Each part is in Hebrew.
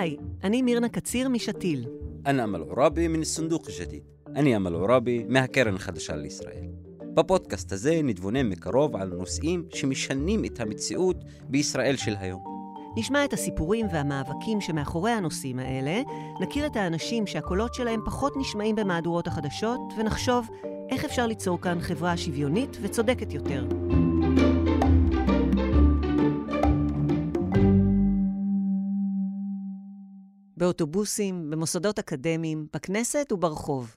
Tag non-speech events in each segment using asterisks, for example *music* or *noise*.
היי, אני מירנה קציר משתיל. אני אמל עוראבי מן הסונדוק השתיל. אני אמל עוראבי מהקרן החדשה לישראל. בפודקאסט הזה נתבונן מקרוב על נושאים שמשנים את המציאות בישראל של היום. נשמע את הסיפורים והמאבקים שמאחורי הנושאים האלה, נכיר את האנשים שהקולות שלהם פחות נשמעים במהדורות החדשות, ונחשוב איך אפשר ליצור כאן חברה שוויונית וצודקת יותר. באוטובוסים, במוסדות אקדמיים, בכנסת וברחוב.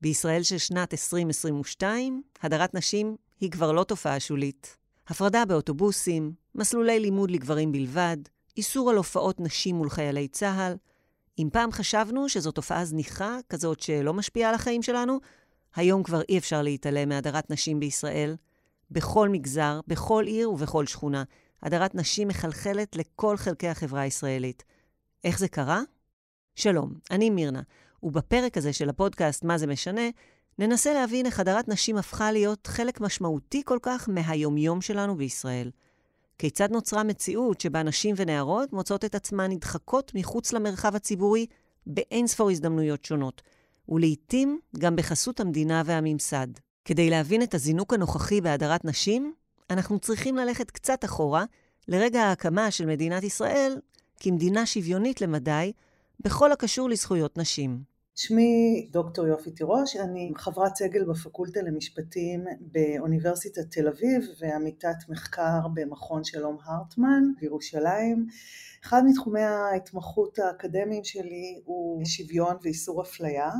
בישראל של שנת 2022, הדרת נשים היא כבר לא תופעה שולית. הפרדה באוטובוסים, מסלולי לימוד לגברים בלבד, איסור על הופעות נשים מול חיילי צה"ל. אם פעם חשבנו שזו תופעה זניחה, כזאת שלא משפיעה על החיים שלנו, היום כבר אי אפשר להתעלם מהדרת נשים בישראל. בכל מגזר, בכל עיר ובכל שכונה, הדרת נשים מחלחלת לכל חלקי החברה הישראלית. איך זה קרה? שלום, אני מירנה, ובפרק הזה של הפודקאסט מה זה משנה, ננסה להבין איך הדרת נשים הפכה להיות חלק משמעותי כל כך מהיומיום שלנו בישראל. כיצד נוצרה מציאות שבה נשים ונערות מוצאות את עצמן נדחקות מחוץ למרחב הציבורי באין ספור הזדמנויות שונות, ולעיתים גם בחסות המדינה והממסד. כדי להבין את הזינוק הנוכחי בהדרת נשים, אנחנו צריכים ללכת קצת אחורה, לרגע ההקמה של מדינת ישראל כמדינה שוויונית למדי, בכל הקשור לזכויות נשים. שמי דוקטור יופי תירוש, אני חברת סגל בפקולטה למשפטים באוניברסיטת תל אביב ועמיתת מחקר במכון שלום הרטמן בירושלים. אחד מתחומי ההתמחות האקדמיים שלי הוא שוויון ואיסור אפליה.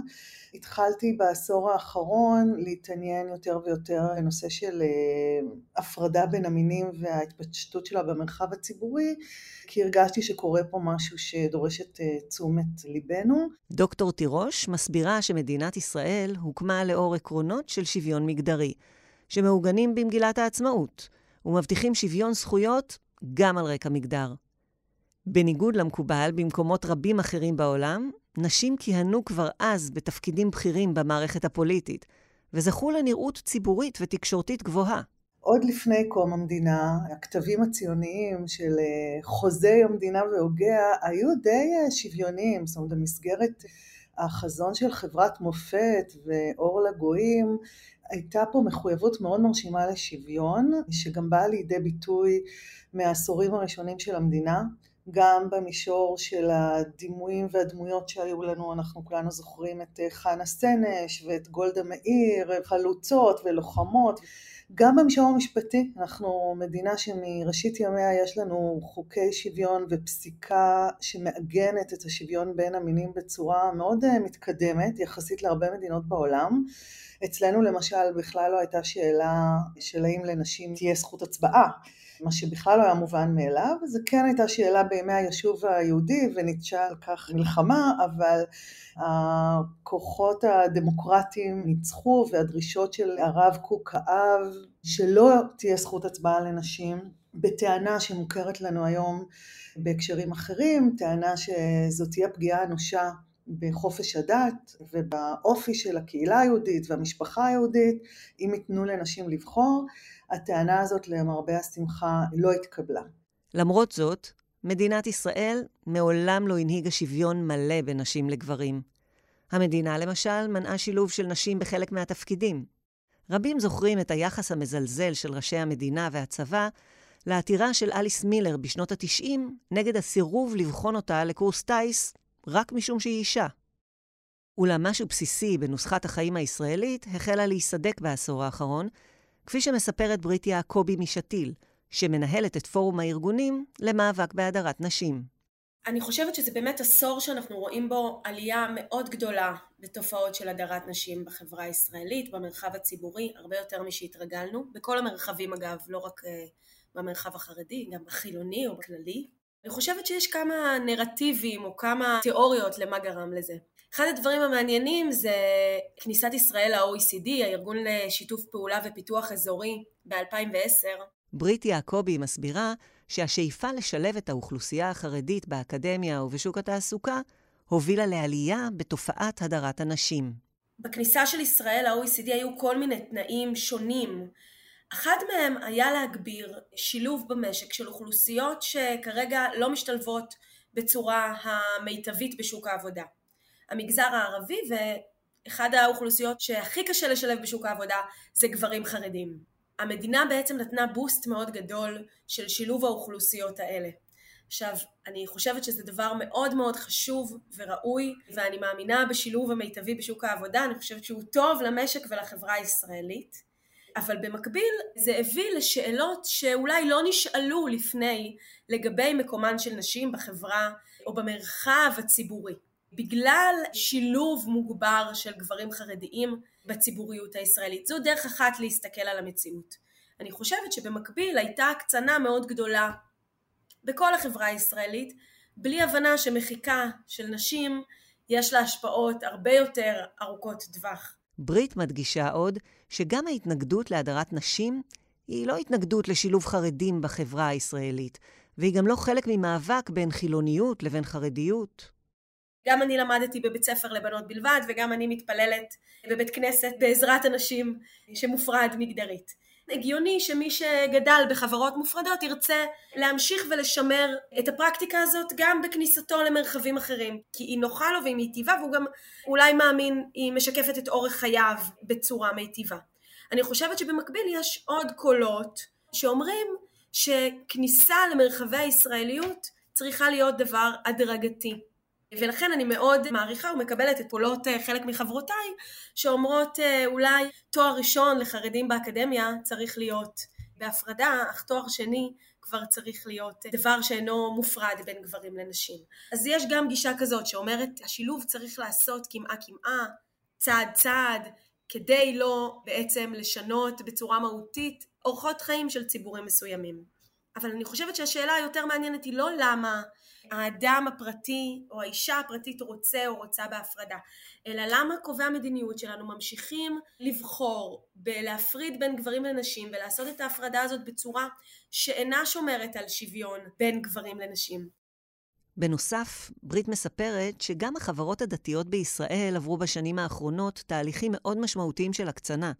התחלתי בעשור האחרון להתעניין יותר ויותר בנושא של אה, הפרדה בין המינים וההתפשטות שלה במרחב הציבורי, כי הרגשתי שקורה פה משהו שדורש את אה, תשומת ליבנו. דוקטור תירוש מסבירה שמדינת ישראל הוקמה לאור עקרונות של שוויון מגדרי, שמעוגנים במגילת העצמאות, ומבטיחים שוויון זכויות גם על רקע מגדר. בניגוד למקובל במקומות רבים אחרים בעולם, נשים כיהנו כבר אז בתפקידים בכירים במערכת הפוליטית, וזכו לנראות ציבורית ותקשורתית גבוהה. עוד לפני קום המדינה, הכתבים הציוניים של אה, חוזי המדינה והוגיה היו די אה, שוויוניים, זאת אומרת במסגרת החזון של חברת מופת ואור לגויים, הייתה פה מחויבות מאוד מרשימה לשוויון, שגם באה לידי ביטוי מהעשורים הראשונים של המדינה. גם במישור של הדימויים והדמויות שהיו לנו, אנחנו כולנו זוכרים את אה, חנה סנש ואת גולדה מאיר, חלוצות ולוחמות. גם במישור המשפטי, אנחנו מדינה שמראשית ימיה יש לנו חוקי שוויון ופסיקה שמעגנת את השוויון בין המינים בצורה מאוד אה, מתקדמת יחסית להרבה מדינות בעולם. אצלנו למשל בכלל לא הייתה שאלה של האם לנשים תהיה זכות הצבעה. מה שבכלל לא היה מובן מאליו, זה כן הייתה שאלה בימי היישוב היהודי וניטשה על כך מלחמה, אבל הכוחות הדמוקרטיים ניצחו והדרישות של הרב קוק האב שלא תהיה זכות הצבעה לנשים בטענה שמוכרת לנו היום בהקשרים אחרים, טענה שזו תהיה פגיעה אנושה בחופש הדת ובאופי של הקהילה היהודית והמשפחה היהודית אם ייתנו לנשים לבחור. הטענה הזאת למרבה השמחה לא התקבלה. למרות זאת, מדינת ישראל מעולם לא הנהיגה שוויון מלא בין נשים לגברים. המדינה, למשל, מנעה שילוב של נשים בחלק מהתפקידים. רבים זוכרים את היחס המזלזל של ראשי המדינה והצבא לעתירה של אליס מילר בשנות ה-90 נגד הסירוב לבחון אותה לקורס טיס רק משום שהיא אישה. אולם משהו בסיסי בנוסחת החיים הישראלית החלה להיסדק בעשור האחרון, כפי שמספרת ברית יעקבי משתיל, שמנהלת את פורום הארגונים למאבק בהדרת נשים. אני חושבת שזה באמת עשור שאנחנו רואים בו עלייה מאוד גדולה בתופעות של הדרת נשים בחברה הישראלית, במרחב הציבורי, הרבה יותר משהתרגלנו, בכל המרחבים אגב, לא רק uh, במרחב החרדי, גם בחילוני או בכללי. אני חושבת שיש כמה נרטיבים או כמה תיאוריות למה גרם לזה. אחד הדברים המעניינים זה כניסת ישראל ל-OECD, הארגון לשיתוף פעולה ופיתוח אזורי, ב-2010. ברית יעקבי מסבירה שהשאיפה לשלב את האוכלוסייה החרדית באקדמיה ובשוק התעסוקה הובילה לעלייה בתופעת הדרת הנשים. בכניסה של ישראל ל-OECD היו כל מיני תנאים שונים. אחד מהם היה להגביר שילוב במשק של אוכלוסיות שכרגע לא משתלבות בצורה המיטבית בשוק העבודה. המגזר הערבי ואחד האוכלוסיות שהכי קשה לשלב בשוק העבודה זה גברים חרדים. המדינה בעצם נתנה בוסט מאוד גדול של שילוב האוכלוסיות האלה. עכשיו, אני חושבת שזה דבר מאוד מאוד חשוב וראוי, ואני מאמינה בשילוב המיטבי בשוק העבודה, אני חושבת שהוא טוב למשק ולחברה הישראלית. אבל במקביל זה הביא לשאלות שאולי לא נשאלו לפני לגבי מקומן של נשים בחברה או במרחב הציבורי. בגלל שילוב מוגבר של גברים חרדיים בציבוריות הישראלית. זו דרך אחת להסתכל על המציאות. אני חושבת שבמקביל הייתה הקצנה מאוד גדולה בכל החברה הישראלית, בלי הבנה שמחיקה של נשים יש לה השפעות הרבה יותר ארוכות טווח. ברית מדגישה עוד שגם ההתנגדות להדרת נשים היא לא התנגדות לשילוב חרדים בחברה הישראלית, והיא גם לא חלק ממאבק בין חילוניות לבין חרדיות. גם אני למדתי בבית ספר לבנות בלבד, וגם אני מתפללת בבית כנסת בעזרת אנשים שמופרד מגדרית. הגיוני שמי שגדל בחברות מופרדות ירצה להמשיך ולשמר את הפרקטיקה הזאת גם בכניסתו למרחבים אחרים כי היא נוחה לו והיא מיטיבה והוא גם אולי מאמין היא משקפת את אורך חייו בצורה מיטיבה. אני חושבת שבמקביל יש עוד קולות שאומרים שכניסה למרחבי הישראליות צריכה להיות דבר הדרגתי ולכן אני מאוד מעריכה ומקבלת את קולות אה, חלק מחברותיי שאומרות אה, אולי תואר ראשון לחרדים באקדמיה צריך להיות בהפרדה, אך תואר שני כבר צריך להיות אה, דבר שאינו מופרד בין גברים לנשים. אז יש גם גישה כזאת שאומרת השילוב צריך לעשות קמעה קמעה, צעד צעד, כדי לא בעצם לשנות בצורה מהותית אורחות חיים של ציבורים מסוימים. אבל אני חושבת שהשאלה היותר מעניינת היא לא למה האדם הפרטי או האישה הפרטית רוצה או רוצה בהפרדה, אלא למה קובעי המדיניות שלנו ממשיכים לבחור בלהפריד בין גברים לנשים ולעשות את ההפרדה הזאת בצורה שאינה שומרת על שוויון בין גברים לנשים. בנוסף, ברית מספרת שגם החברות הדתיות בישראל עברו בשנים האחרונות תהליכים מאוד משמעותיים של הקצנה.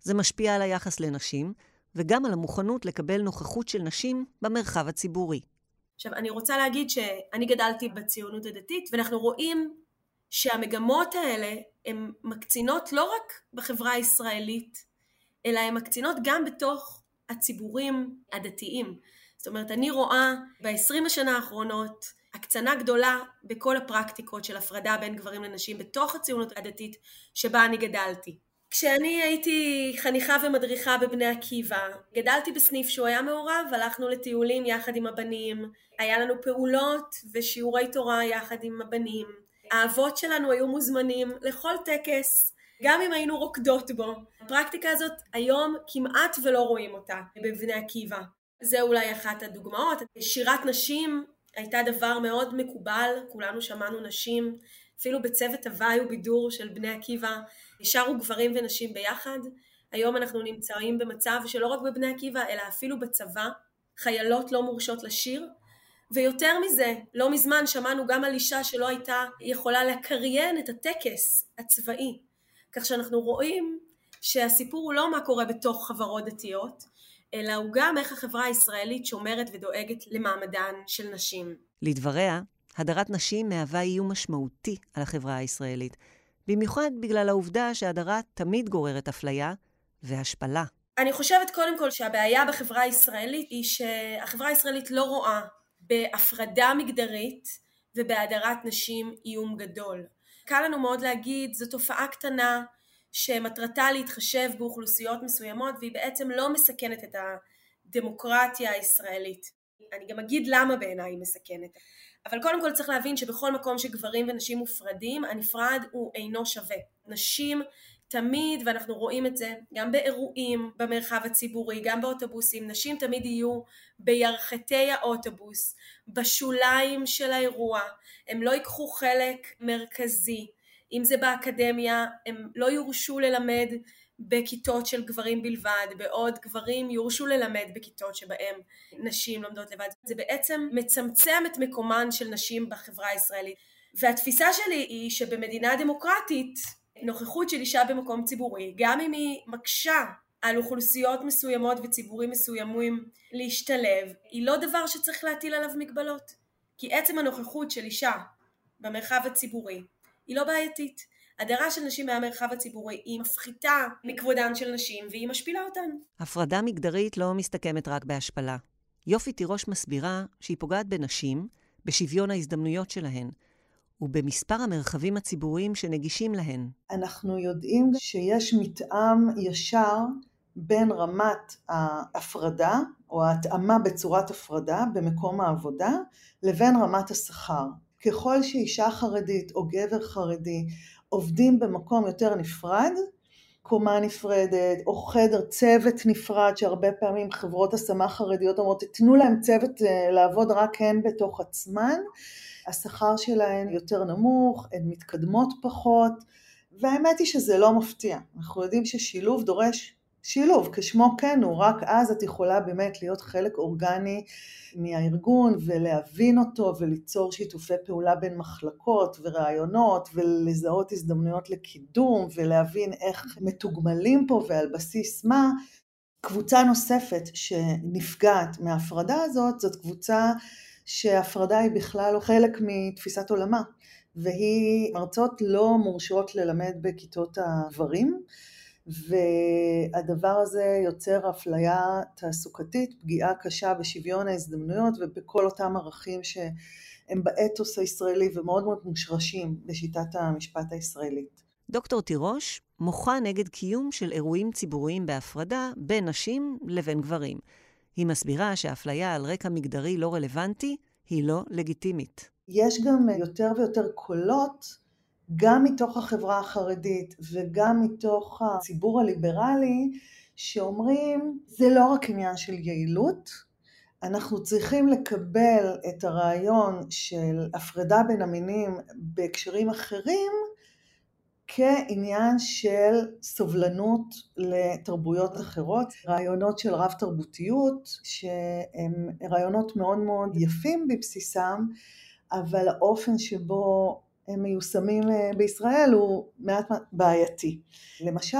זה משפיע על היחס לנשים, וגם על המוכנות לקבל נוכחות של נשים במרחב הציבורי. עכשיו אני רוצה להגיד שאני גדלתי בציונות הדתית ואנחנו רואים שהמגמות האלה הן מקצינות לא רק בחברה הישראלית אלא הן מקצינות גם בתוך הציבורים הדתיים. זאת אומרת אני רואה ב-20 השנה האחרונות הקצנה גדולה בכל הפרקטיקות של הפרדה בין גברים לנשים בתוך הציונות הדתית שבה אני גדלתי. כשאני הייתי חניכה ומדריכה בבני עקיבא, גדלתי בסניף שהוא היה מעורב, הלכנו לטיולים יחד עם הבנים, היה לנו פעולות ושיעורי תורה יחד עם הבנים. האבות שלנו היו מוזמנים לכל טקס, גם אם היינו רוקדות בו. הפרקטיקה הזאת היום כמעט ולא רואים אותה בבני עקיבא. זה אולי אחת הדוגמאות. שירת נשים הייתה דבר מאוד מקובל, כולנו שמענו נשים, אפילו בצוות הוואי ובידור של בני עקיבא שרו גברים ונשים ביחד. היום אנחנו נמצאים במצב שלא רק בבני עקיבא אלא אפילו בצבא חיילות לא מורשות לשיר ויותר מזה, לא מזמן שמענו גם על אישה שלא הייתה יכולה לקריין את הטקס הצבאי. כך שאנחנו רואים שהסיפור הוא לא מה קורה בתוך חברות דתיות, אלא הוא גם איך החברה הישראלית שומרת ודואגת למעמדן של נשים. לדבריה, הדרת נשים מהווה איום משמעותי על החברה הישראלית, במיוחד בגלל העובדה שהדרה תמיד גוררת אפליה והשפלה. אני חושבת קודם כל שהבעיה בחברה הישראלית היא שהחברה הישראלית לא רואה בהפרדה מגדרית ובהדרת נשים איום גדול. קל לנו מאוד להגיד זו תופעה קטנה שמטרתה להתחשב באוכלוסיות מסוימות והיא בעצם לא מסכנת את הדמוקרטיה הישראלית. אני גם אגיד למה בעיניי היא מסכנת. אבל קודם כל צריך להבין שבכל מקום שגברים ונשים מופרדים, הנפרד הוא אינו שווה. נשים תמיד, ואנחנו רואים את זה גם באירועים במרחב הציבורי, גם באוטובוסים, נשים תמיד יהיו בירכתי האוטובוס, בשוליים של האירוע, הם לא ייקחו חלק מרכזי. אם זה באקדמיה, הם לא יורשו ללמד בכיתות של גברים בלבד, בעוד גברים יורשו ללמד בכיתות שבהם נשים לומדות לבד. זה בעצם מצמצם את מקומן של נשים בחברה הישראלית. והתפיסה שלי היא שבמדינה דמוקרטית נוכחות של אישה במקום ציבורי, גם אם היא מקשה על אוכלוסיות מסוימות וציבורים מסוימים להשתלב, היא לא דבר שצריך להטיל עליו מגבלות. כי עצם הנוכחות של אישה במרחב הציבורי היא לא בעייתית. הדרה של נשים מהמרחב הציבורי היא מפחיתה מכבודן של נשים והיא משפילה אותן. הפרדה מגדרית לא מסתכמת רק בהשפלה. יופי תירוש מסבירה שהיא פוגעת בנשים, בשוויון ההזדמנויות שלהן, ובמספר המרחבים הציבוריים שנגישים להן. אנחנו יודעים שיש מתאם ישר בין רמת ההפרדה, או ההתאמה בצורת הפרדה במקום העבודה, לבין רמת השכר. ככל שאישה חרדית או גבר חרדי עובדים במקום יותר נפרד, קומה נפרדת, או חדר צוות נפרד, שהרבה פעמים חברות השמה חרדיות אומרות, תנו להם צוות אה, לעבוד רק הן בתוך עצמן, השכר שלהן יותר נמוך, הן מתקדמות פחות, והאמת היא שזה לא מפתיע. אנחנו יודעים ששילוב דורש שילוב, כשמו כן הוא, רק אז את יכולה באמת להיות חלק אורגני מהארגון ולהבין אותו וליצור שיתופי פעולה בין מחלקות ורעיונות ולזהות הזדמנויות לקידום ולהבין איך מתוגמלים פה ועל בסיס מה. קבוצה נוספת שנפגעת מההפרדה הזאת זאת קבוצה שההפרדה היא בכלל לא חלק מתפיסת עולמה והיא מרצות לא מורשות ללמד בכיתות הגברים והדבר הזה יוצר אפליה תעסוקתית, פגיעה קשה בשוויון ההזדמנויות ובכל אותם ערכים שהם באתוס הישראלי ומאוד מאוד מושרשים בשיטת המשפט הישראלית. דוקטור תירוש מוחה נגד קיום של אירועים ציבוריים בהפרדה בין נשים לבין גברים. היא מסבירה שאפליה על רקע מגדרי לא רלוונטי היא לא לגיטימית. יש גם יותר ויותר קולות גם מתוך החברה החרדית וגם מתוך הציבור הליברלי, שאומרים זה לא רק עניין של יעילות, אנחנו צריכים לקבל את הרעיון של הפרדה בין המינים בהקשרים אחרים כעניין של סובלנות לתרבויות אחרות, רעיונות של רב תרבותיות שהם רעיונות מאוד מאוד יפים בבסיסם, אבל האופן שבו מיושמים אה, בישראל הוא מעט בעייתי. למשל,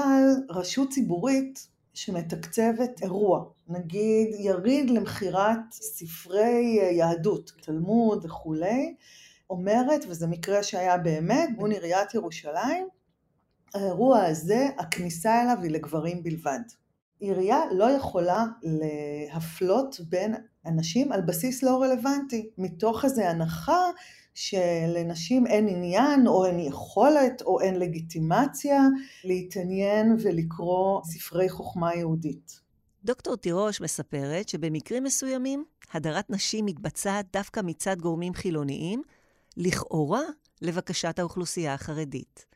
רשות ציבורית שמתקצבת אירוע, נגיד יריד למכירת ספרי אה, יהדות, תלמוד וכולי, אומרת, וזה מקרה שהיה באמת, מול עיריית ירושלים, האירוע הזה, הכניסה אליו היא לגברים בלבד. עירייה לא יכולה להפלות בין אנשים על בסיס לא רלוונטי, מתוך איזו הנחה שלנשים אין עניין או אין יכולת או אין לגיטימציה להתעניין ולקרוא ספרי חוכמה יהודית. דוקטור תירוש מספרת שבמקרים מסוימים הדרת נשים מתבצעת דווקא מצד גורמים חילוניים, לכאורה לבקשת האוכלוסייה החרדית.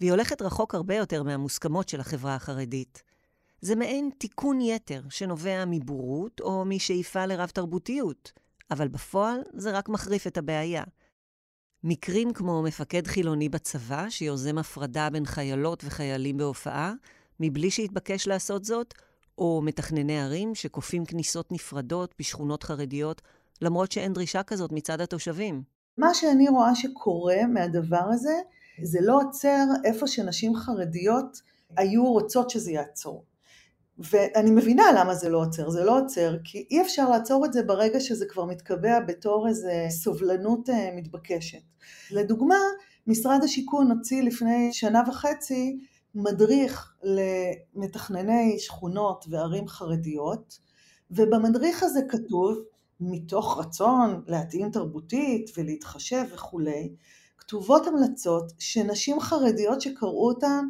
והיא הולכת רחוק הרבה יותר מהמוסכמות של החברה החרדית. זה מעין תיקון יתר שנובע מבורות או משאיפה לרב תרבותיות, אבל בפועל זה רק מחריף את הבעיה. מקרים כמו מפקד חילוני בצבא, שיוזם הפרדה בין חיילות וחיילים בהופעה, מבלי שהתבקש לעשות זאת, או מתכנני ערים שכופים כניסות נפרדות בשכונות חרדיות, למרות שאין דרישה כזאת מצד התושבים. מה שאני רואה שקורה מהדבר הזה, זה לא עוצר איפה שנשים חרדיות היו רוצות שזה יעצור. ואני מבינה למה זה לא עוצר, זה לא עוצר, כי אי אפשר לעצור את זה ברגע שזה כבר מתקבע בתור איזה סובלנות אה, מתבקשת. לדוגמה, משרד השיכון הוציא לפני שנה וחצי מדריך למתכנני שכונות וערים חרדיות, ובמדריך הזה כתוב, מתוך רצון להתאים תרבותית ולהתחשב וכולי, כתובות המלצות שנשים חרדיות שקראו אותן,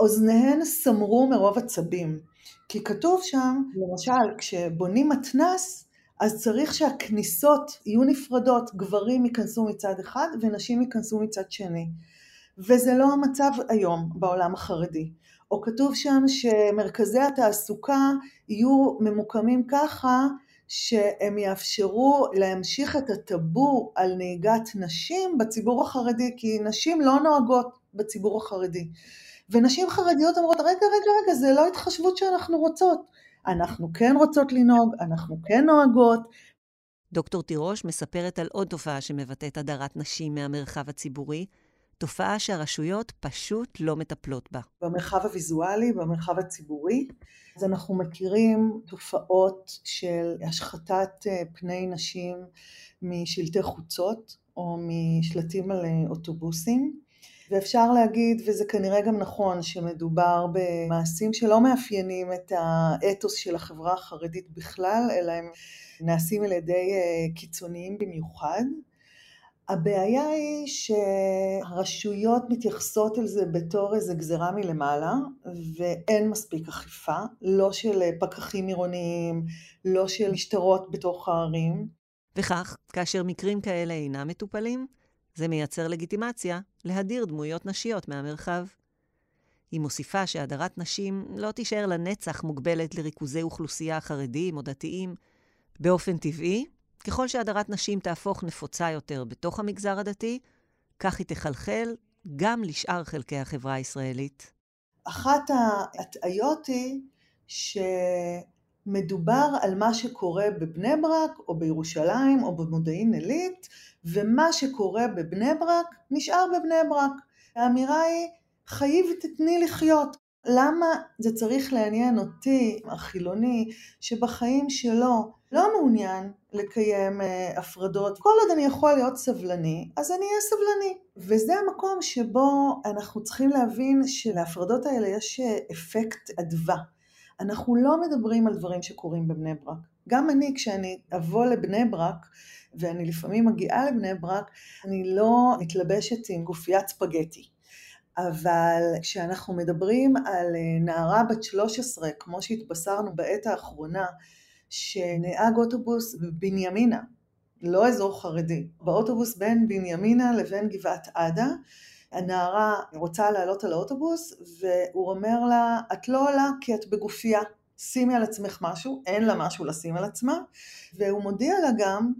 אוזניהן סמרו מרוב עצבים. כי כתוב שם, למשל, כשבונים מתנ"ס, אז צריך שהכניסות יהיו נפרדות, גברים ייכנסו מצד אחד ונשים ייכנסו מצד שני. וזה לא המצב היום בעולם החרדי. או כתוב שם שמרכזי התעסוקה יהיו ממוקמים ככה שהם יאפשרו להמשיך את הטאבו על נהיגת נשים בציבור החרדי, כי נשים לא נוהגות בציבור החרדי. ונשים חרדיות אומרות, רגע, רגע, רגע, זה לא התחשבות שאנחנו רוצות. אנחנו כן רוצות לנהוג, אנחנו כן נוהגות. דוקטור תירוש מספרת על עוד תופעה שמבטאת הדרת נשים מהמרחב הציבורי, תופעה שהרשויות פשוט לא מטפלות בה. במרחב הוויזואלי, במרחב הציבורי, אז אנחנו מכירים תופעות של השחתת אה, פני נשים משלטי חוצות או משלטים על אה, אוטובוסים. ואפשר להגיד, וזה כנראה גם נכון, שמדובר במעשים שלא מאפיינים את האתוס של החברה החרדית בכלל, אלא הם נעשים על ידי אה, קיצוניים במיוחד. הבעיה היא שהרשויות מתייחסות אל זה בתור איזה גזרה מלמעלה, ואין מספיק אכיפה, לא של פקחים עירוניים, לא של משטרות בתוך הערים. וכך, כאשר מקרים כאלה אינם מטופלים, זה מייצר לגיטימציה להדיר דמויות נשיות מהמרחב. היא מוסיפה שהדרת נשים לא תישאר לנצח מוגבלת לריכוזי אוכלוסייה חרדיים או דתיים. באופן טבעי, ככל שהדרת נשים תהפוך נפוצה יותר בתוך המגזר הדתי, כך היא תחלחל גם לשאר חלקי החברה הישראלית. אחת ההטעיות היא שמדובר על מה שקורה בבני ברק או בירושלים או במודיעין עילית, ומה שקורה בבני ברק נשאר בבני ברק. האמירה היא, חיי ותתני לחיות. למה זה צריך לעניין אותי, החילוני, שבחיים שלו לא מעוניין לקיים uh, הפרדות. כל עוד אני יכול להיות סבלני, אז אני אהיה סבלני. וזה המקום שבו אנחנו צריכים להבין שלהפרדות האלה יש אה, אפקט אדווה. אנחנו לא מדברים על דברים שקורים בבני ברק. גם אני, כשאני אבוא לבני ברק, ואני לפעמים מגיעה לבני ברק, אני לא מתלבשת עם גופיית ספגטי. אבל כשאנחנו מדברים על אה, נערה בת 13, כמו שהתבשרנו בעת האחרונה, שנהג אוטובוס בבנימינה, לא אזור חרדי, באוטובוס בין בנימינה לבין גבעת עדה, הנערה רוצה לעלות על האוטובוס והוא אומר לה, את לא עולה כי את בגופייה, שימי על עצמך משהו, אין לה משהו לשים על עצמה, והוא מודיע לה גם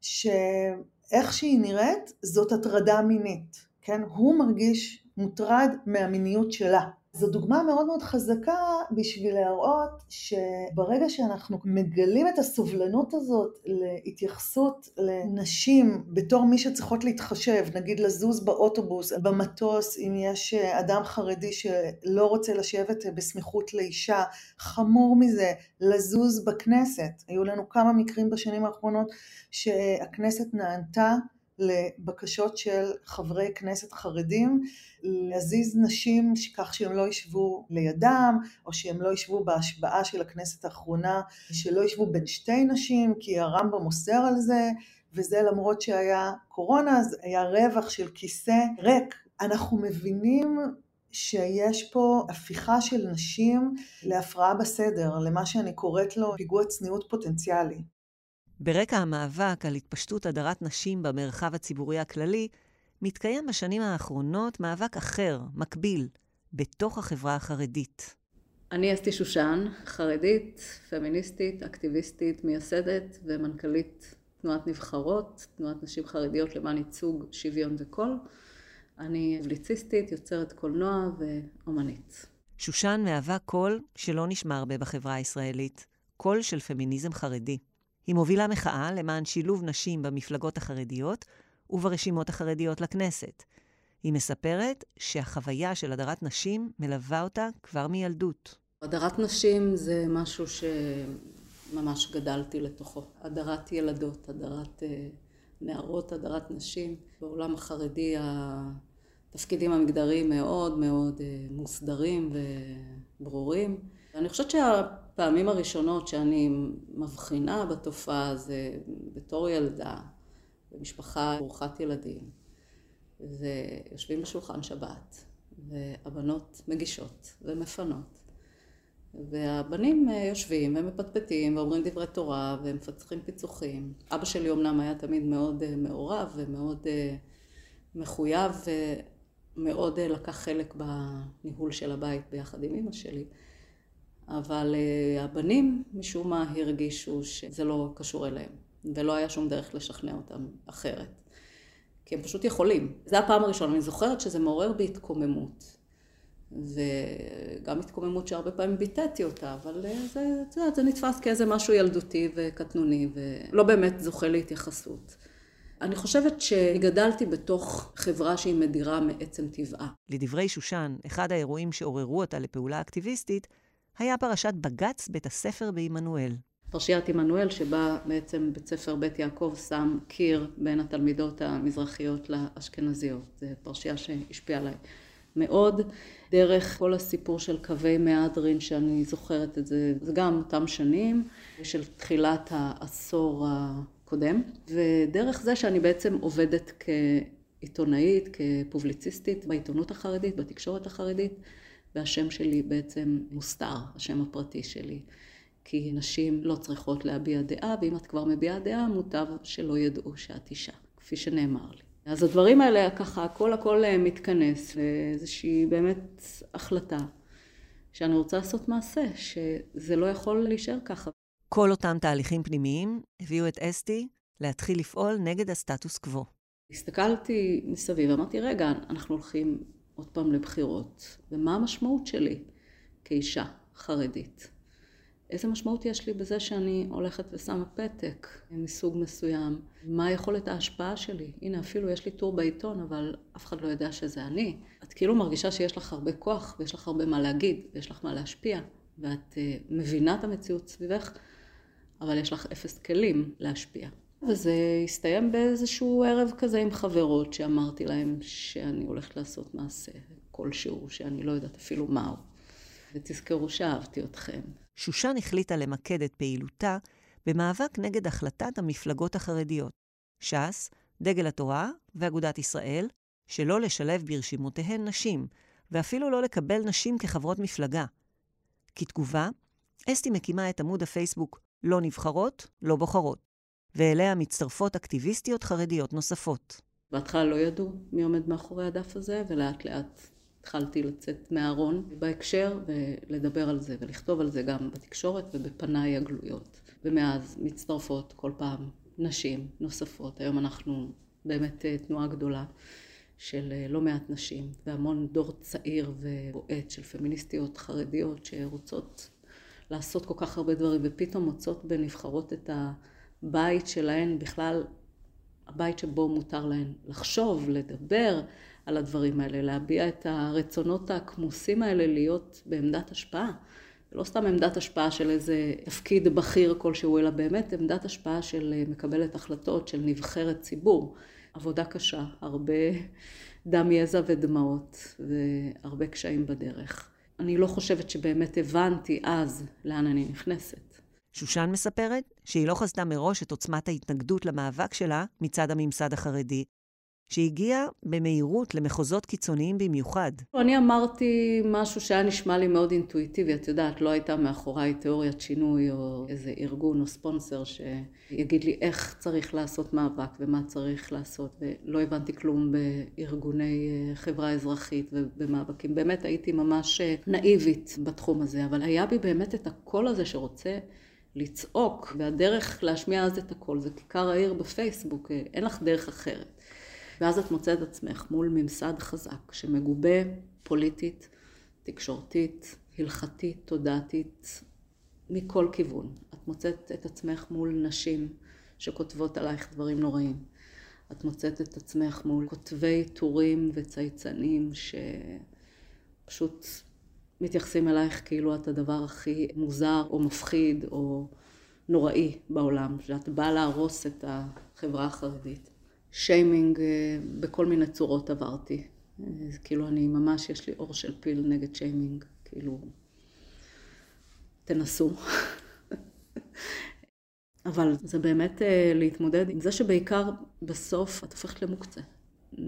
שאיך שהיא נראית זאת הטרדה מינית, כן? הוא מרגיש מוטרד מהמיניות שלה. זו דוגמה מאוד מאוד חזקה בשביל להראות שברגע שאנחנו מגלים את הסובלנות הזאת להתייחסות לנשים בתור מי שצריכות להתחשב, נגיד לזוז באוטובוס, במטוס, אם יש אדם חרדי שלא רוצה לשבת בסמיכות לאישה, חמור מזה, לזוז בכנסת. היו לנו כמה מקרים בשנים האחרונות שהכנסת נענתה לבקשות של חברי כנסת חרדים להזיז נשים כך שהם לא ישבו לידם, או שהם לא ישבו בהשבעה של הכנסת האחרונה, שלא ישבו בין שתי נשים, כי הרמב"ם אוסר על זה, וזה למרות שהיה קורונה, אז היה רווח של כיסא ריק. אנחנו מבינים שיש פה הפיכה של נשים להפרעה בסדר, למה שאני קוראת לו פיגוע צניעות פוטנציאלי. ברקע המאבק על התפשטות הדרת נשים במרחב הציבורי הכללי, מתקיים בשנים האחרונות מאבק אחר, מקביל, בתוך החברה החרדית. אני אסתי שושן, חרדית, פמיניסטית, אקטיביסטית, מייסדת ומנכ"לית תנועת נבחרות, תנועת נשים חרדיות למען ייצוג, שוויון וקול. אני פבליציסטית, יוצרת קולנוע ואומנית. שושן מהווה קול שלא נשמע הרבה בחברה הישראלית, קול של פמיניזם חרדי. היא מובילה מחאה למען שילוב נשים במפלגות החרדיות וברשימות החרדיות לכנסת. היא מספרת שהחוויה של הדרת נשים מלווה אותה כבר מילדות. הדרת נשים זה משהו שממש גדלתי לתוכו. הדרת ילדות, הדרת אה, נערות, הדרת נשים. בעולם החרדי התפקידים המגדריים מאוד מאוד אה, מוסדרים וברורים. אני חושבת שהפעמים הראשונות שאני מבחינה בתופעה זה בתור ילדה, במשפחה ברוכת ילדים, ויושבים בשולחן שבת, והבנות מגישות ומפנות, והבנים אה, יושבים ומפטפטים ואומרים דברי תורה ומפצחים פיצוחים. אבא שלי אמנם היה תמיד מאוד אה, מעורב ומאוד אה, מחויב ומאוד לקח חלק בניהול של הבית ביחד עם אמא שלי. אבל הבנים משום מה הרגישו שזה לא קשור אליהם. ולא היה שום דרך לשכנע אותם אחרת. כי הם פשוט יכולים. זו הפעם הראשונה, אני זוכרת שזה מעורר בי התקוממות. וגם התקוממות שהרבה פעמים ביטאתי אותה, אבל אה, זה, זה, זה נתפס כאיזה משהו ילדותי וקטנוני, ולא באמת זוכה להתייחסות. אני חושבת שגדלתי בתוך חברה שהיא מדירה מעצם טבעה. לדברי שושן, אחד האירועים שעוררו אותה לפעולה אקטיביסטית, היה פרשת בג"ץ בית הספר בעמנואל. פרשיית עמנואל, שבה בעצם בית ספר בית יעקב שם קיר בין התלמידות המזרחיות לאשכנזיות. זו פרשייה שהשפיעה עליי מאוד. דרך כל הסיפור של קווי מהדרין, שאני זוכרת את זה, זה גם אותם שנים, של תחילת העשור הקודם. ודרך זה שאני בעצם עובדת כעיתונאית, כפובליציסטית, בעיתונות החרדית, בתקשורת החרדית, והשם שלי בעצם מוסתר, השם הפרטי שלי. כי נשים לא צריכות להביע דעה, ואם את כבר מביעה דעה, מוטב שלא ידעו שאת אישה, כפי שנאמר לי. אז הדברים האלה ככה, הכל הכל אה, מתכנס לאיזושהי באמת החלטה שאני רוצה לעשות מעשה, שזה לא יכול להישאר ככה. כל אותם תהליכים פנימיים הביאו את אסתי להתחיל לפעול נגד הסטטוס קוו. הסתכלתי מסביב, אמרתי, רגע, אנחנו הולכים עוד פעם לבחירות, ומה המשמעות שלי כאישה חרדית? איזה משמעות יש לי בזה שאני הולכת ושמה פתק מסוג מסוים? מה יכולת ההשפעה שלי? הנה, אפילו יש לי טור בעיתון, אבל אף אחד לא יודע שזה אני. את כאילו מרגישה שיש לך הרבה כוח, ויש לך הרבה מה להגיד, ויש לך מה להשפיע, ואת uh, מבינה את המציאות סביבך, אבל יש לך אפס כלים להשפיע. וזה הסתיים באיזשהו ערב כזה עם חברות, שאמרתי להם שאני הולכת לעשות מעשה כלשהו, שאני לא יודעת אפילו מהו. ותזכרו שאהבתי אתכם. שושן החליטה למקד את פעילותה במאבק נגד החלטת המפלגות החרדיות, ש"ס, דגל התורה ואגודת ישראל, שלא לשלב ברשימותיהן נשים, ואפילו לא לקבל נשים כחברות מפלגה. כתגובה, אסתי מקימה את עמוד הפייסבוק לא נבחרות, לא בוחרות, ואליה מצטרפות אקטיביסטיות חרדיות נוספות. בהתחלה לא ידעו מי עומד מאחורי הדף הזה, ולאט לאט התחלתי לצאת מהארון בהקשר ולדבר על זה ולכתוב על זה גם בתקשורת ובפניי הגלויות. ומאז מצטרפות כל פעם נשים נוספות. היום אנחנו באמת אה, תנועה גדולה של אה, לא מעט נשים והמון דור צעיר ובועט של פמיניסטיות חרדיות שרוצות לעשות כל כך הרבה דברים ופתאום מוצאות בנבחרות את הבית שלהן בכלל הבית שבו מותר להן לחשוב, לדבר, על הדברים האלה, להביע את הרצונות הכמוסים האלה להיות בעמדת השפעה. לא סתם עמדת השפעה של איזה תפקיד בכיר כלשהו, אלא באמת עמדת השפעה של אה, מקבלת החלטות, של נבחרת ציבור. עבודה קשה, הרבה דם, יזע ודמעות, והרבה קשיים בדרך. אני לא חושבת שבאמת הבנתי אז לאן אני נכנסת. שושן מספרת שהיא לא חזתה מראש את עוצמת ההתנגדות למאבק שלה מצד הממסד החרדי, שהגיע במהירות למחוזות קיצוניים במיוחד. אני אמרתי משהו שהיה נשמע לי מאוד אינטואיטיבי, את יודעת, לא הייתה מאחוריי תיאוריית שינוי או איזה ארגון או ספונסר שיגיד לי איך צריך לעשות מאבק ומה צריך לעשות, ולא הבנתי כלום בארגוני אה, חברה אזרחית ובמאבקים. באמת הייתי ממש אה, נאיבית בתחום הזה, אבל היה בי באמת את הקול הזה שרוצה לצעוק, והדרך להשמיע אז את הקול זה כיכר העיר בפייסבוק, אה, אין לך דרך אחרת. ואז את מוצאת עצמך מול ממסד חזק שמגובה פוליטית, תקשורתית, הלכתית, תודעתית, מכל כיוון. את מוצאת את עצמך מול נשים שכותבות עלייך דברים נוראים. את מוצאת את עצמך מול כותבי טורים וצייצנים שפשוט מתייחסים אלייך כאילו את הדבר הכי מוזר או מפחיד או נוראי בעולם, שאת באה להרוס את החברה החרדית. שיימינג אה, בכל מיני צורות עברתי. אה, כאילו אני ממש, יש לי אור של פיל נגד שיימינג, כאילו, תנסו. *laughs* אבל זה באמת אה, להתמודד עם זה שבעיקר בסוף את הופכת למוקצה.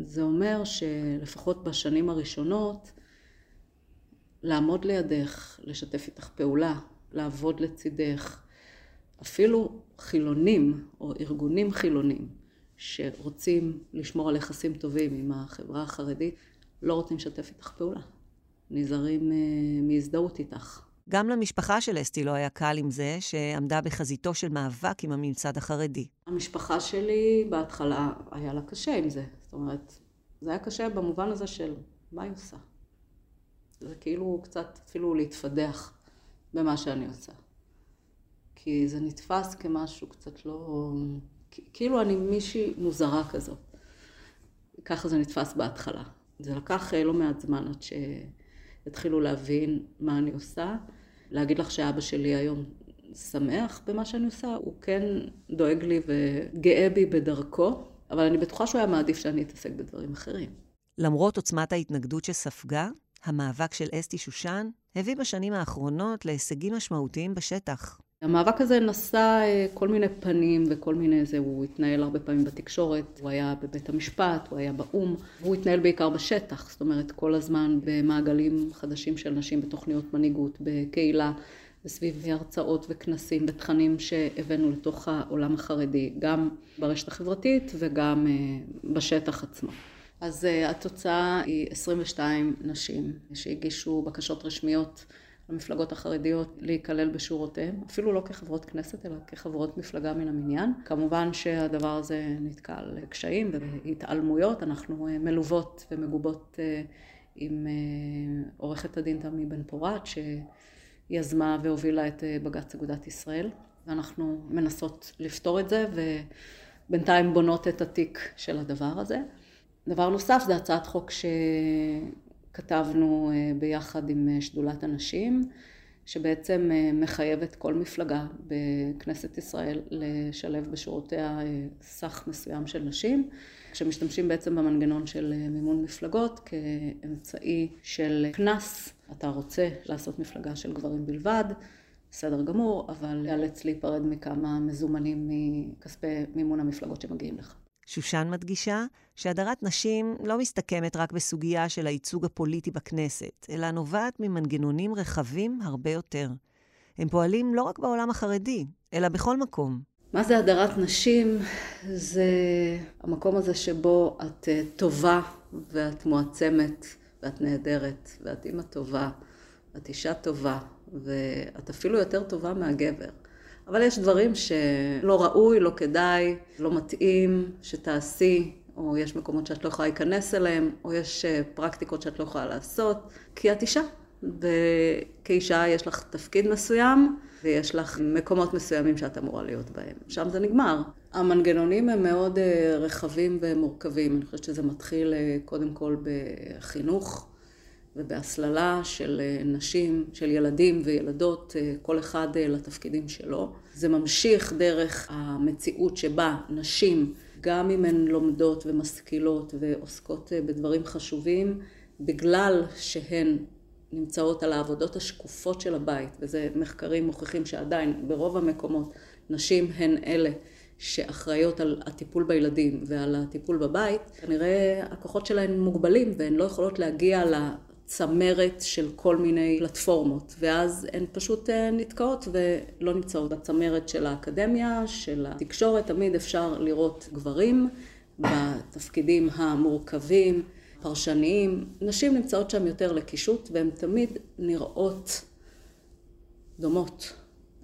זה אומר שלפחות בשנים הראשונות, לעמוד לידך, לשתף איתך פעולה, לעבוד לצידך, אפילו חילונים או ארגונים חילונים שרוצים לשמור על יחסים טובים עם החברה החרדית, לא רוצים לשתף איתך פעולה. נזהרים uh, מהזדהות איתך. גם למשפחה של אסתי לא היה קל עם זה, שעמדה בחזיתו של מאבק עם הממסד החרדי. המשפחה שלי בהתחלה היה לה קשה עם זה. זאת אומרת, זה היה קשה במובן הזה של מה היא עושה. זה כאילו קצת אפילו להתפדח במה שאני עושה. כי זה נתפס כמשהו קצת לא... כאילו אני מישהי מוזרה כזאת. ככה זה נתפס בהתחלה. זה לקח אה, לא מעט זמן עד שהתחילו להבין מה אני עושה. להגיד לך שאבא שלי היום שמח במה שאני עושה, הוא כן דואג לי וגאה בי בדרכו, אבל אני בטוחה שהוא היה מעדיף שאני אתעסק בדברים אחרים. למרות עוצמת ההתנגדות שספגה, המאבק של אסתי שושן הביא בשנים האחרונות להישגים משמעותיים בשטח. המאבק הזה נשא אה, כל מיני פנים וכל מיני זה, הוא התנהל הרבה פעמים בתקשורת, הוא היה בבית המשפט, הוא היה באו"ם, והוא התנהל בעיקר בשטח, זאת אומרת כל הזמן במעגלים חדשים של נשים בתוכניות מנהיגות, בקהילה, וסביב הרצאות וכנסים ותכנים שהבאנו לתוך העולם החרדי, גם ברשת החברתית וגם אה, בשטח עצמו. אז אה, התוצאה היא 22 נשים שהגישו בקשות רשמיות למפלגות החרדיות להיכלל בשורותיהן, אפילו לא כחברות כנסת אלא כחברות מפלגה מן המניין. כמובן שהדבר הזה נתקל קשיים והתעלמויות, אנחנו אה, מלוות ומגובות עם עורכת הדין תמי בן פורת שיזמה והובילה את בג"ץ אגודת ישראל, ואנחנו מנסות לפתור את זה ובינתיים בונות את התיק של הדבר הזה. דבר נוסף זה הצעת חוק שכתבנו אה, ביחד עם אה, שדולת הנשים, שבעצם אה, מחייבת כל מפלגה בכנסת ישראל לשלב בשורותיה סך מסוים של נשים, כשמשתמשים בעצם במנגנון של מימון מפלגות כאמצעי של קנס. אתה רוצה לעשות מפלגה של גברים בלבד, בסדר גמור, אבל ייאלץ להיפרד מכמה מזומנים מכספי מימון המפלגות שמגיעים לך. שושן מדגישה שהדרת נשים לא מסתכמת רק בסוגיה של הייצוג הפוליטי בכנסת, אלא נובעת ממנגנונים רחבים הרבה יותר. הם פועלים לא רק בעולם החרדי, אלא בכל מקום. מה זה הדרת נשים? זה המקום הזה שבו את אה, טובה ואת מועצמת ואת נהדרת ואת אימא טובה ואת אישה טובה ואת אפילו יותר טובה מהגבר. אבל יש דברים שלא ראוי, לא כדאי, לא מתאים שתעשי, או יש מקומות שאת לא יכולה להיכנס אליהם, או יש אה, פרקטיקות שאת לא יכולה לעשות, כי את אישה. וכאישה יש לך תפקיד מסוים, ויש לך מקומות מסוימים שאת אמורה להיות בהם. שם זה נגמר. המנגנונים הם מאוד אה, רחבים ומורכבים. אני חושבת שזה מתחיל אה, קודם כל בחינוך. ובהסללה של נשים, של ילדים וילדות, כל אחד לתפקידים שלו. זה ממשיך דרך המציאות שבה נשים, גם אם הן לומדות ומשכילות ועוסקות בדברים חשובים, בגלל שהן נמצאות על העבודות השקופות של הבית, וזה מחקרים מוכיחים שעדיין ברוב המקומות נשים הן אלה שאחראיות על הטיפול בילדים ועל הטיפול בבית, כנראה הכוחות שלהן מוגבלים והן לא יכולות להגיע צמרת של כל מיני פלטפורמות, ואז הן פשוט אה, נתקעות ולא נמצאות בצמרת של האקדמיה, של התקשורת, תמיד אפשר לראות גברים בתפקידים המורכבים, פרשניים. נשים נמצאות שם יותר לקישוט והן תמיד נראות דומות.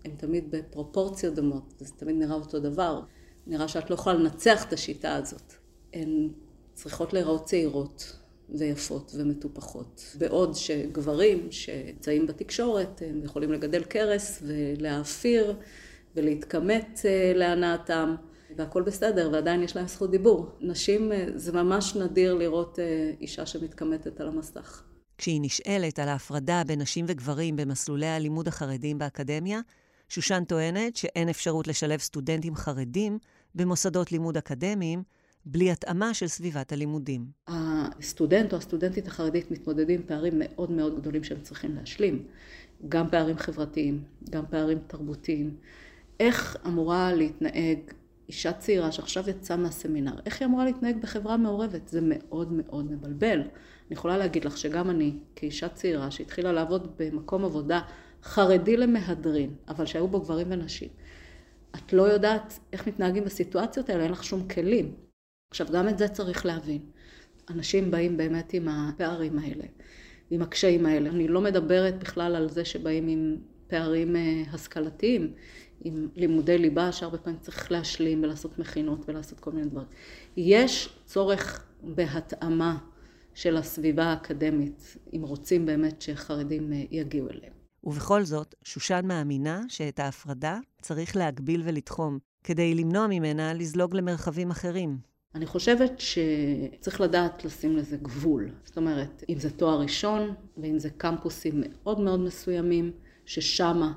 הן תמיד בפרופורציות דומות, זה תמיד נראה אותו דבר. נראה שאת לא יכולה לנצח את השיטה הזאת. הן צריכות להיראות צעירות, ויפות ומטופחות. בעוד שגברים שנמצאים בתקשורת, הם יכולים לגדל קרס ולהאפיר ולהתכמת אה, להנאתם, והכל בסדר, ועדיין יש להם זכות דיבור. נשים, אה, זה ממש נדיר לראות אה, אישה שמתכמתת על המסך. כשהיא נשאלת על ההפרדה בין נשים וגברים במסלולי הלימוד החרדיים באקדמיה, שושן טוענת שאין אפשרות לשלב סטודנטים חרדים במוסדות לימוד אקדמיים, בלי התאמה של סביבת הלימודים. הסטודנט או הסטודנטית החרדית מתמודדים עם פערים מאוד מאוד גדולים שהם צריכים להשלים. גם פערים חברתיים, גם פערים תרבותיים. איך אמורה להתנהג אישה צעירה שעכשיו יצאה מהסמינר, איך היא אמורה להתנהג בחברה מעורבת? זה מאוד מאוד מבלבל. אני יכולה להגיד לך שגם אני, כאישה צעירה שהתחילה לעבוד במקום עבודה חרדי למהדרין, אבל שהיו בו גברים ונשים, את לא יודעת איך מתנהגים בסיטואציות האלה, אין לך שום כלים. עכשיו, גם את זה צריך להבין. אנשים באים באמת עם הפערים האלה, עם הקשיים האלה. אני לא מדברת בכלל על זה שבאים עם פערים אה, השכלתיים, עם לימודי ליבה שהרבה פעמים צריך להשלים ולעשות מכינות ולעשות כל מיני דברים. יש צורך בהתאמה של הסביבה האקדמית, אם רוצים באמת שחרדים אה, יגיעו אליהם. ובכל זאת, שושן מאמינה שאת ההפרדה צריך להגביל ולתחום, כדי למנוע ממנה לזלוג למרחבים אחרים. אני חושבת שצריך לדעת לשים לזה גבול. זאת אומרת, אם זה תואר ראשון, ואם זה קמפוסים מאוד מאוד מסוימים, ששמה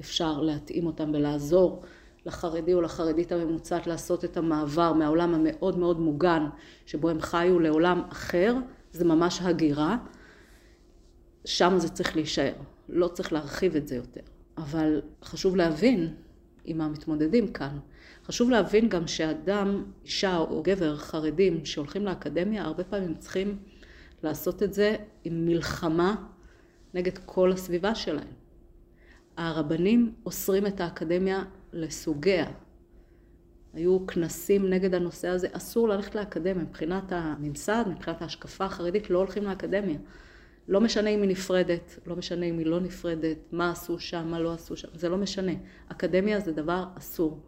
אפשר להתאים אותם ולעזור לחרדי או לחרדית הממוצעת לעשות את המעבר מהעולם המאוד מאוד מוגן, שבו הם חיו לעולם אחר, זה ממש הגירה. שם זה צריך להישאר. לא צריך להרחיב את זה יותר. אבל חשוב להבין עם המתמודדים כאן. חשוב להבין גם שאדם, אישה או גבר חרדים שהולכים לאקדמיה, הרבה פעמים צריכים לעשות את זה עם מלחמה נגד כל הסביבה שלהם. הרבנים אוסרים את האקדמיה לסוגיה. היו כנסים נגד הנושא הזה, אסור ללכת לאקדמיה. מבחינת הממסד, מבחינת ההשקפה החרדית, לא הולכים לאקדמיה. לא משנה אם היא נפרדת, לא משנה אם היא לא נפרדת, מה עשו שם, מה לא עשו שם, זה לא משנה. אקדמיה זה דבר אסור.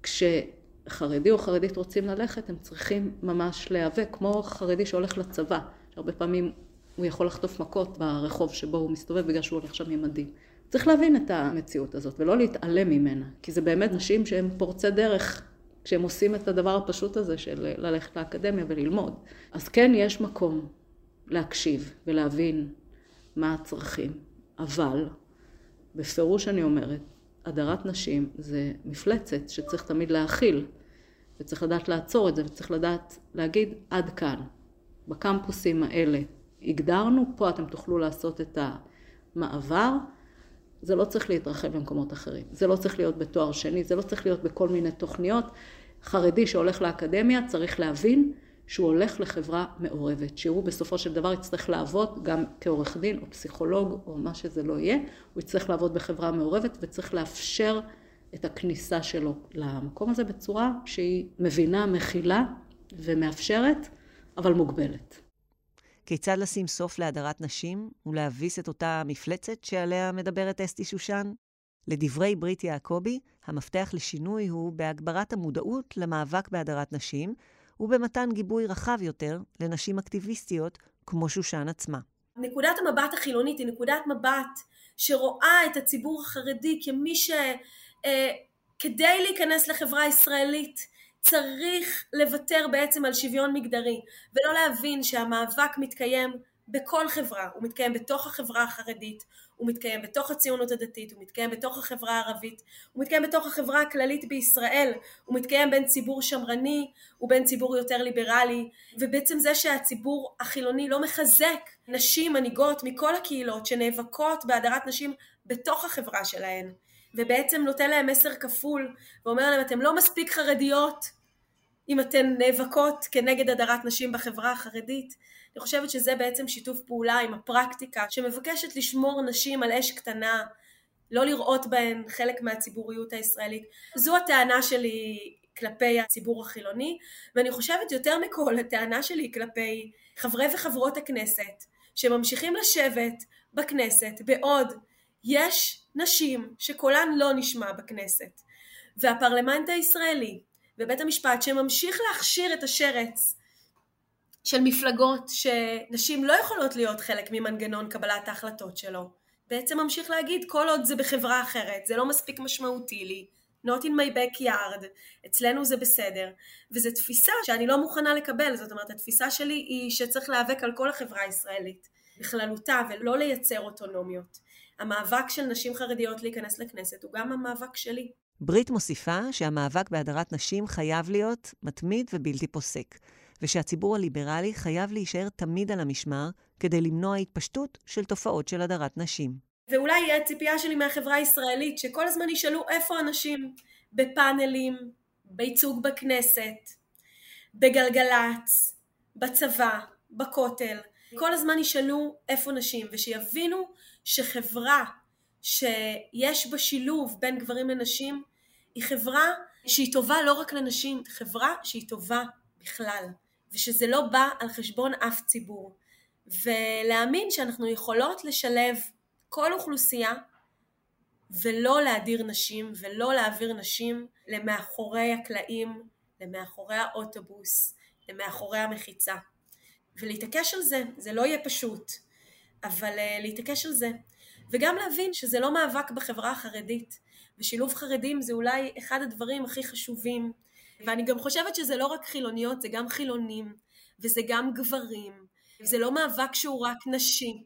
וכשחרדי או חרדית רוצים ללכת, הם צריכים ממש להיאבק, כמו חרדי שהולך לצבא, שהרבה פעמים הוא יכול לחטוף מכות ברחוב שבו הוא מסתובב בגלל שהוא הולך שם עם מדים. צריך להבין את המציאות הזאת ולא להתעלם ממנה, כי זה באמת נשים שהן פורצי דרך כשהם עושים את הדבר הפשוט הזה של ללכת לאקדמיה וללמוד. אז כן, יש מקום להקשיב ולהבין מה הצרכים, אבל בפירוש אני אומרת, הדרת נשים זה מפלצת שצריך תמיד להכיל, וצריך לדעת לעצור את זה, וצריך לדעת להגיד עד כאן. בקמפוסים האלה הגדרנו, פה אתם תוכלו לעשות את המעבר, זה לא צריך להתרחב למקומות אחרים. זה לא צריך להיות בתואר שני, זה לא צריך להיות בכל מיני תוכניות. חרדי שהולך לאקדמיה צריך להבין שהוא הולך לחברה מעורבת, שהוא בסופו של דבר יצטרך לעבוד גם כעורך דין או פסיכולוג או מה שזה לא יהיה, הוא יצטרך לעבוד בחברה מעורבת וצריך לאפשר את הכניסה שלו למקום הזה בצורה שהיא מבינה, מכילה ומאפשרת, אבל מוגבלת. כיצד לשים סוף להדרת נשים ולהביס את אותה מפלצת שעליה מדברת אסתי שושן? לדברי ברית יעקבי, המפתח לשינוי הוא בהגברת המודעות למאבק בהדרת נשים, ובמתן גיבוי רחב יותר לנשים אקטיביסטיות כמו שושן עצמה. נקודת המבט החילונית היא נקודת מבט שרואה את הציבור החרדי כמי שכדי אה, להיכנס לחברה הישראלית צריך לוותר בעצם על שוויון מגדרי ולא להבין שהמאבק מתקיים בכל חברה, הוא מתקיים בתוך החברה החרדית, הוא מתקיים בתוך הציונות הדתית, הוא מתקיים בתוך החברה הערבית, הוא מתקיים בתוך החברה הכללית בישראל, הוא מתקיים בין ציבור שמרני ובין ציבור יותר ליברלי, ובעצם זה שהציבור החילוני לא מחזק נשים מנהיגות מכל הקהילות שנאבקות בהדרת נשים בתוך החברה שלהן, ובעצם נותן להם מסר כפול, ואומר להם אתם לא מספיק חרדיות אם אתן נאבקות כנגד הדרת נשים בחברה החרדית, אני חושבת שזה בעצם שיתוף פעולה עם הפרקטיקה שמבקשת לשמור נשים על אש קטנה, לא לראות בהן חלק מהציבוריות הישראלית. זו הטענה שלי כלפי הציבור החילוני, ואני חושבת יותר מכל הטענה שלי כלפי חברי וחברות הכנסת שממשיכים לשבת בכנסת בעוד יש נשים שקולן לא נשמע בכנסת, והפרלמנט הישראלי ובית המשפט שממשיך להכשיר את השרץ של מפלגות שנשים לא יכולות להיות חלק ממנגנון קבלת ההחלטות שלו. בעצם ממשיך להגיד כל עוד זה בחברה אחרת, זה לא מספיק משמעותי לי, not in my backyard, אצלנו זה בסדר, וזו תפיסה שאני לא מוכנה לקבל, זאת אומרת התפיסה שלי היא שצריך להיאבק על כל החברה הישראלית בכללותה ולא לייצר אוטונומיות. המאבק של נשים חרדיות להיכנס לכנסת הוא גם המאבק שלי. ברית מוסיפה שהמאבק בהדרת נשים חייב להיות מתמיד ובלתי פוסק. ושהציבור הליברלי חייב להישאר תמיד על המשמר כדי למנוע התפשטות של תופעות של הדרת נשים. ואולי יהיה הציפייה שלי מהחברה הישראלית, שכל הזמן ישאלו איפה אנשים בפאנלים, בייצוג בכנסת, בגלגלצ, בצבא, בכותל, כל הזמן ישאלו איפה נשים, ושיבינו שחברה שיש בה שילוב בין גברים לנשים, היא חברה שהיא טובה לא רק לנשים, חברה שהיא טובה בכלל. ושזה לא בא על חשבון אף ציבור. ולהאמין שאנחנו יכולות לשלב כל אוכלוסייה ולא להדיר נשים ולא להעביר נשים למאחורי הקלעים, למאחורי האוטובוס, למאחורי המחיצה. ולהתעקש על זה, זה לא יהיה פשוט, אבל uh, להתעקש על זה. וגם להבין שזה לא מאבק בחברה החרדית. ושילוב חרדים זה אולי אחד הדברים הכי חשובים. ואני גם חושבת שזה לא רק חילוניות, זה גם חילונים, וזה גם גברים, זה לא מאבק שהוא רק נשי.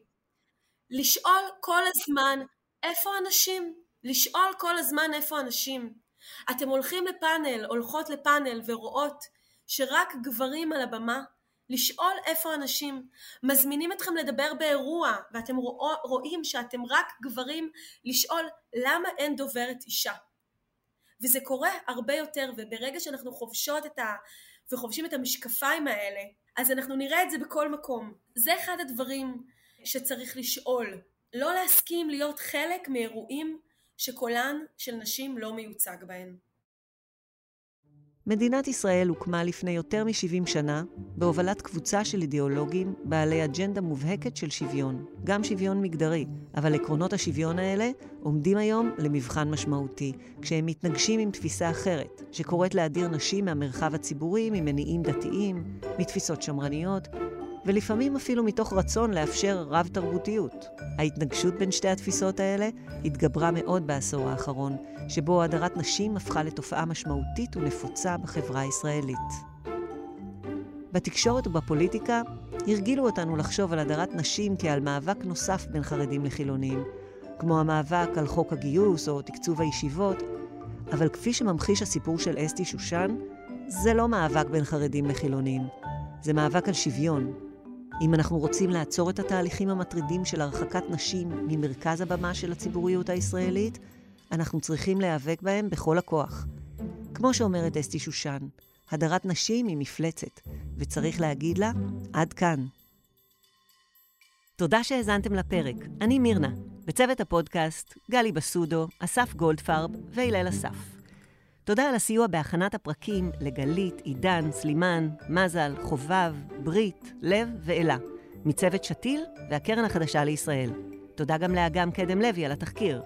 לשאול כל הזמן איפה הנשים? לשאול כל הזמן איפה הנשים. אתם הולכים לפאנל, הולכות לפאנל ורואות שרק גברים על הבמה, לשאול איפה הנשים. מזמינים אתכם לדבר באירוע ואתם רוא, רואים שאתם רק גברים, לשאול למה אין דוברת אישה. וזה קורה הרבה יותר וברגע שאנחנו חובשות את ה... וחובשים את המשקפיים האלה אז אנחנו נראה את זה בכל מקום. זה אחד הדברים שצריך לשאול. לא להסכים להיות חלק מאירועים שקולן של נשים לא מיוצג בהן. מדינת ישראל הוקמה לפני יותר מ-70 שנה בהובלת קבוצה של אידיאולוגים בעלי אג'נדה מובהקת של שוויון, גם שוויון מגדרי, אבל עקרונות השוויון האלה עומדים היום למבחן משמעותי, כשהם מתנגשים עם תפיסה אחרת, שקוראת להדיר נשים מהמרחב הציבורי ממניעים דתיים, מתפיסות שמרניות, ולפעמים אפילו מתוך רצון לאפשר רב-תרבותיות. ההתנגשות בין שתי התפיסות האלה התגברה מאוד בעשור האחרון, שבו הדרת נשים הפכה לתופעה משמעותית ונפוצה בחברה הישראלית. בתקשורת ובפוליטיקה הרגילו אותנו לחשוב על הדרת נשים כעל מאבק נוסף בין חרדים לחילונים, כמו המאבק על חוק הגיוס או תקצוב הישיבות, אבל כפי שממחיש הסיפור של אסתי שושן, זה לא מאבק בין חרדים לחילונים, זה מאבק על שוויון, אם אנחנו רוצים לעצור את התהליכים המטרידים של הרחקת נשים ממרכז הבמה של הציבוריות הישראלית, אנחנו צריכים להיאבק בהם בכל הכוח. כמו שאומרת אסתי שושן, הדרת נשים היא מפלצת, וצריך להגיד לה, עד כאן. תודה שהאזנתם לפרק. אני מירנה. בצוות הפודקאסט, גלי בסודו, אסף גולדפרב והלל אסף. תודה על הסיוע בהכנת הפרקים לגלית, עידן, סלימן, מזל, חובב, ברית, לב ואלה, מצוות שתיל והקרן החדשה לישראל. תודה גם לאגם קדם לוי על התחקיר.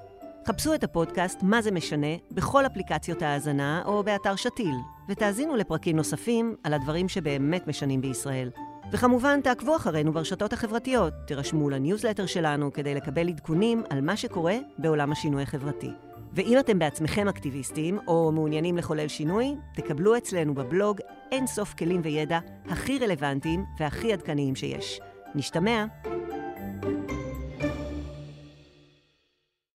חפשו את הפודקאסט "מה זה משנה" בכל אפליקציות ההאזנה או באתר שתיל, ותאזינו לפרקים נוספים על הדברים שבאמת משנים בישראל. וכמובן, תעקבו אחרינו ברשתות החברתיות, תירשמו לניוזלטר שלנו כדי לקבל עדכונים על מה שקורה בעולם השינוי החברתי. ואם אתם בעצמכם אקטיביסטים או מעוניינים לחולל שינוי, תקבלו אצלנו בבלוג אין סוף כלים וידע הכי רלוונטיים והכי עדכניים שיש. נשתמע.